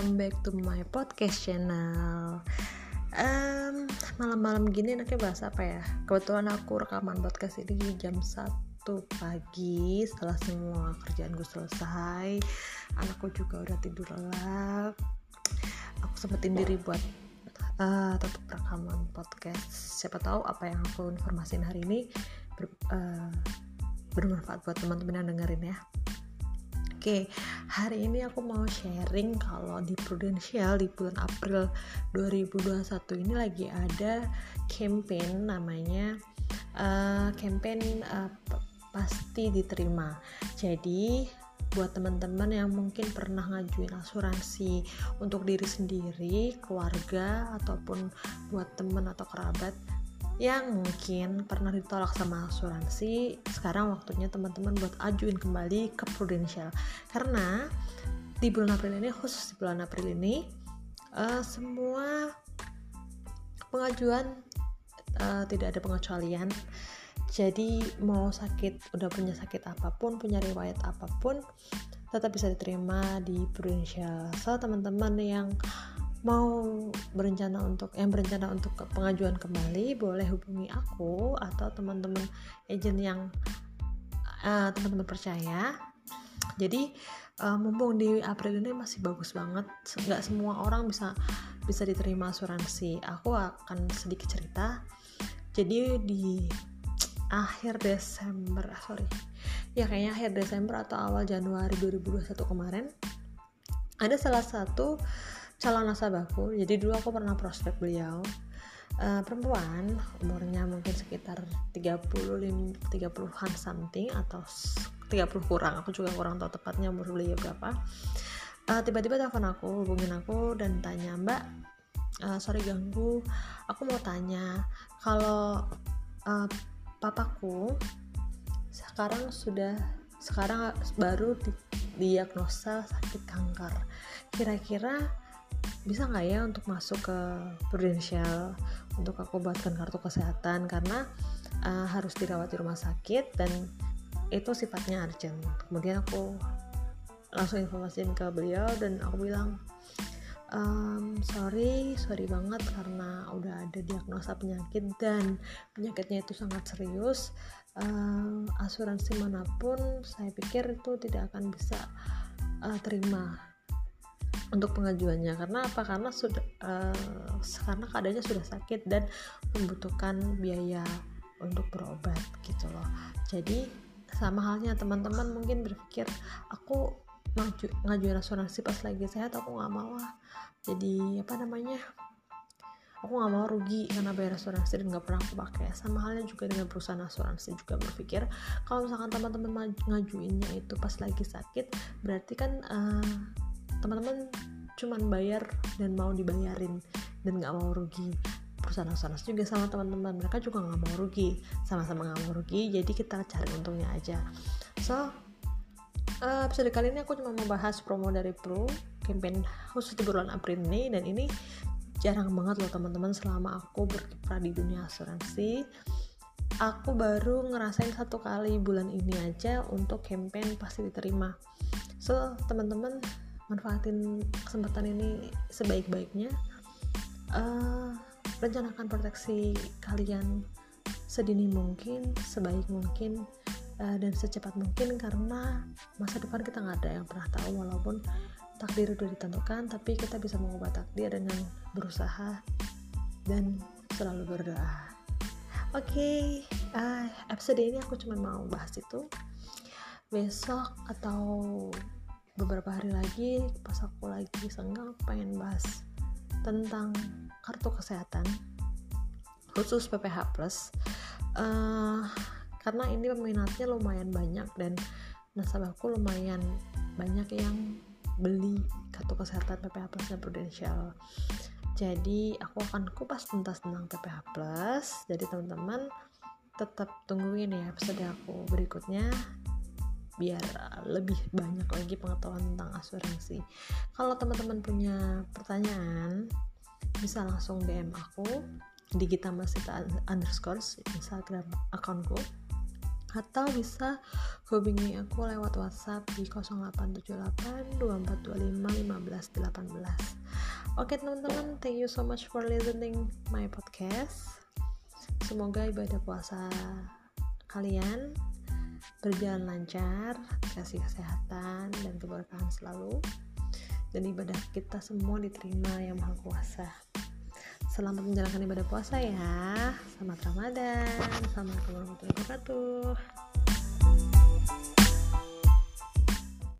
welcome back to my podcast channel. Um, malam-malam gini enaknya bahas apa ya? Kebetulan aku rekaman podcast ini di jam 1 pagi setelah semua kerjaan gue selesai. Anakku juga udah tidur lelap. Aku sempetin diri buat uh, tetap rekaman podcast. Siapa tahu apa yang aku informasin hari ini ber, uh, bermanfaat buat teman-teman yang dengerin ya. Oke, hari ini aku mau sharing kalau di Prudential di bulan April 2021 ini lagi ada campaign namanya uh, campaign uh, pasti diterima. Jadi buat teman-teman yang mungkin pernah ngajuin asuransi untuk diri sendiri, keluarga ataupun buat teman atau kerabat yang mungkin pernah ditolak sama asuransi sekarang waktunya teman-teman buat ajuin kembali ke Prudential. Karena di bulan April ini khusus di bulan April ini uh, semua pengajuan uh, tidak ada pengecualian. Jadi mau sakit udah punya sakit apa pun punya riwayat apa pun tetap bisa diterima di Prudential. So teman-teman yang mau berencana untuk yang berencana untuk pengajuan kembali boleh hubungi aku atau teman-teman agent yang uh, teman-teman percaya. Jadi uh, mumpung di April ini masih bagus banget nggak semua orang bisa bisa diterima asuransi. Aku akan sedikit cerita. Jadi di akhir Desember ah, sorry. Ya kayaknya akhir Desember atau awal Januari 2021 kemarin ada salah satu calon nasabahku. Jadi dulu aku pernah prospek beliau. Uh, perempuan umurnya mungkin sekitar 30 30-an something atau 30 kurang. Aku juga kurang tahu tepatnya umur beliau berapa. Uh, tiba-tiba telepon aku hubungin aku dan tanya mbak uh, sorry ganggu aku mau tanya kalau uh, papaku sekarang sudah sekarang baru di, diagnosa sakit kanker. Kira-kira bisa nggak ya untuk masuk ke Prudential untuk aku buatkan kartu kesehatan? Karena uh, harus dirawat di rumah sakit dan itu sifatnya urgent. Kemudian aku langsung informasiin ke beliau dan aku bilang um, sorry sorry banget karena udah ada diagnosa penyakit dan penyakitnya itu sangat serius. Uh, asuransi mana pun saya pikir itu tidak akan bisa uh, terima untuk pengajuannya. Karena apa? Karena sudah uh, karena keadaannya sudah sakit dan membutuhkan biaya untuk berobat gitu loh. Jadi sama halnya teman-teman mungkin berpikir aku maju ngajuin asuransi pas lagi sehat aku nggak mau lah. Jadi apa namanya? Aku nggak mau rugi karena bayar asuransi dan nggak pernah aku pakai. Sama halnya juga dengan perusahaan asuransi juga berpikir kalau misalkan teman-teman ngajuinnya itu pas lagi sakit berarti kan uh, teman-teman cuman bayar dan mau dibayarin dan nggak mau rugi. Perusahaan asuransi juga sama teman-teman. Mereka juga nggak mau rugi. Sama-sama nggak mau rugi jadi kita cari untungnya aja. So uh, episode kali ini aku cuma mau bahas promo dari Pro campaign khusus di bulan April ini. Dan ini jarang banget loh teman-teman selama aku berkiprah di dunia asuransi. Aku baru ngerasain satu kali bulan ini aja untuk campaign pasti diterima. So teman-teman manfaatin kesempatan ini sebaik-baiknya uh, rencanakan proteksi kalian sedini mungkin sebaik mungkin uh, dan secepat mungkin karena masa depan kita nggak ada yang pernah tahu walaupun takdir sudah ditentukan tapi kita bisa mengubah takdir dengan berusaha dan selalu berdoa. Oke okay, uh, episode ini aku cuma mau bahas itu. Besok atau beberapa hari lagi pas aku lagi senggang pengen bahas tentang kartu kesehatan khusus PPH Plus. Uh, karena ini peminatnya lumayan banyak dan nasabahku lumayan banyak yang beli kartu kesehatan PPH Plus dan Prudential. Jadi aku akan kupas tuntas tentang PPH Plus. Jadi teman-teman tetap tungguin ya episode aku berikutnya biar lebih banyak lagi pengetahuan tentang asuransi kalau teman-teman punya pertanyaan bisa langsung DM aku di Gita Masita underscore Instagram akunku atau bisa hubungi aku lewat WhatsApp di 0878 2425 1518. Oke teman-teman, thank you so much for listening my podcast. Semoga ibadah puasa kalian berjalan lancar, kasih kesehatan dan keberkahan selalu. Dan ibadah kita semua diterima yang Maha Kuasa. Selamat menjalankan ibadah puasa ya. Selamat Ramadan. Assalamualaikum warahmatullahi wabarakatuh.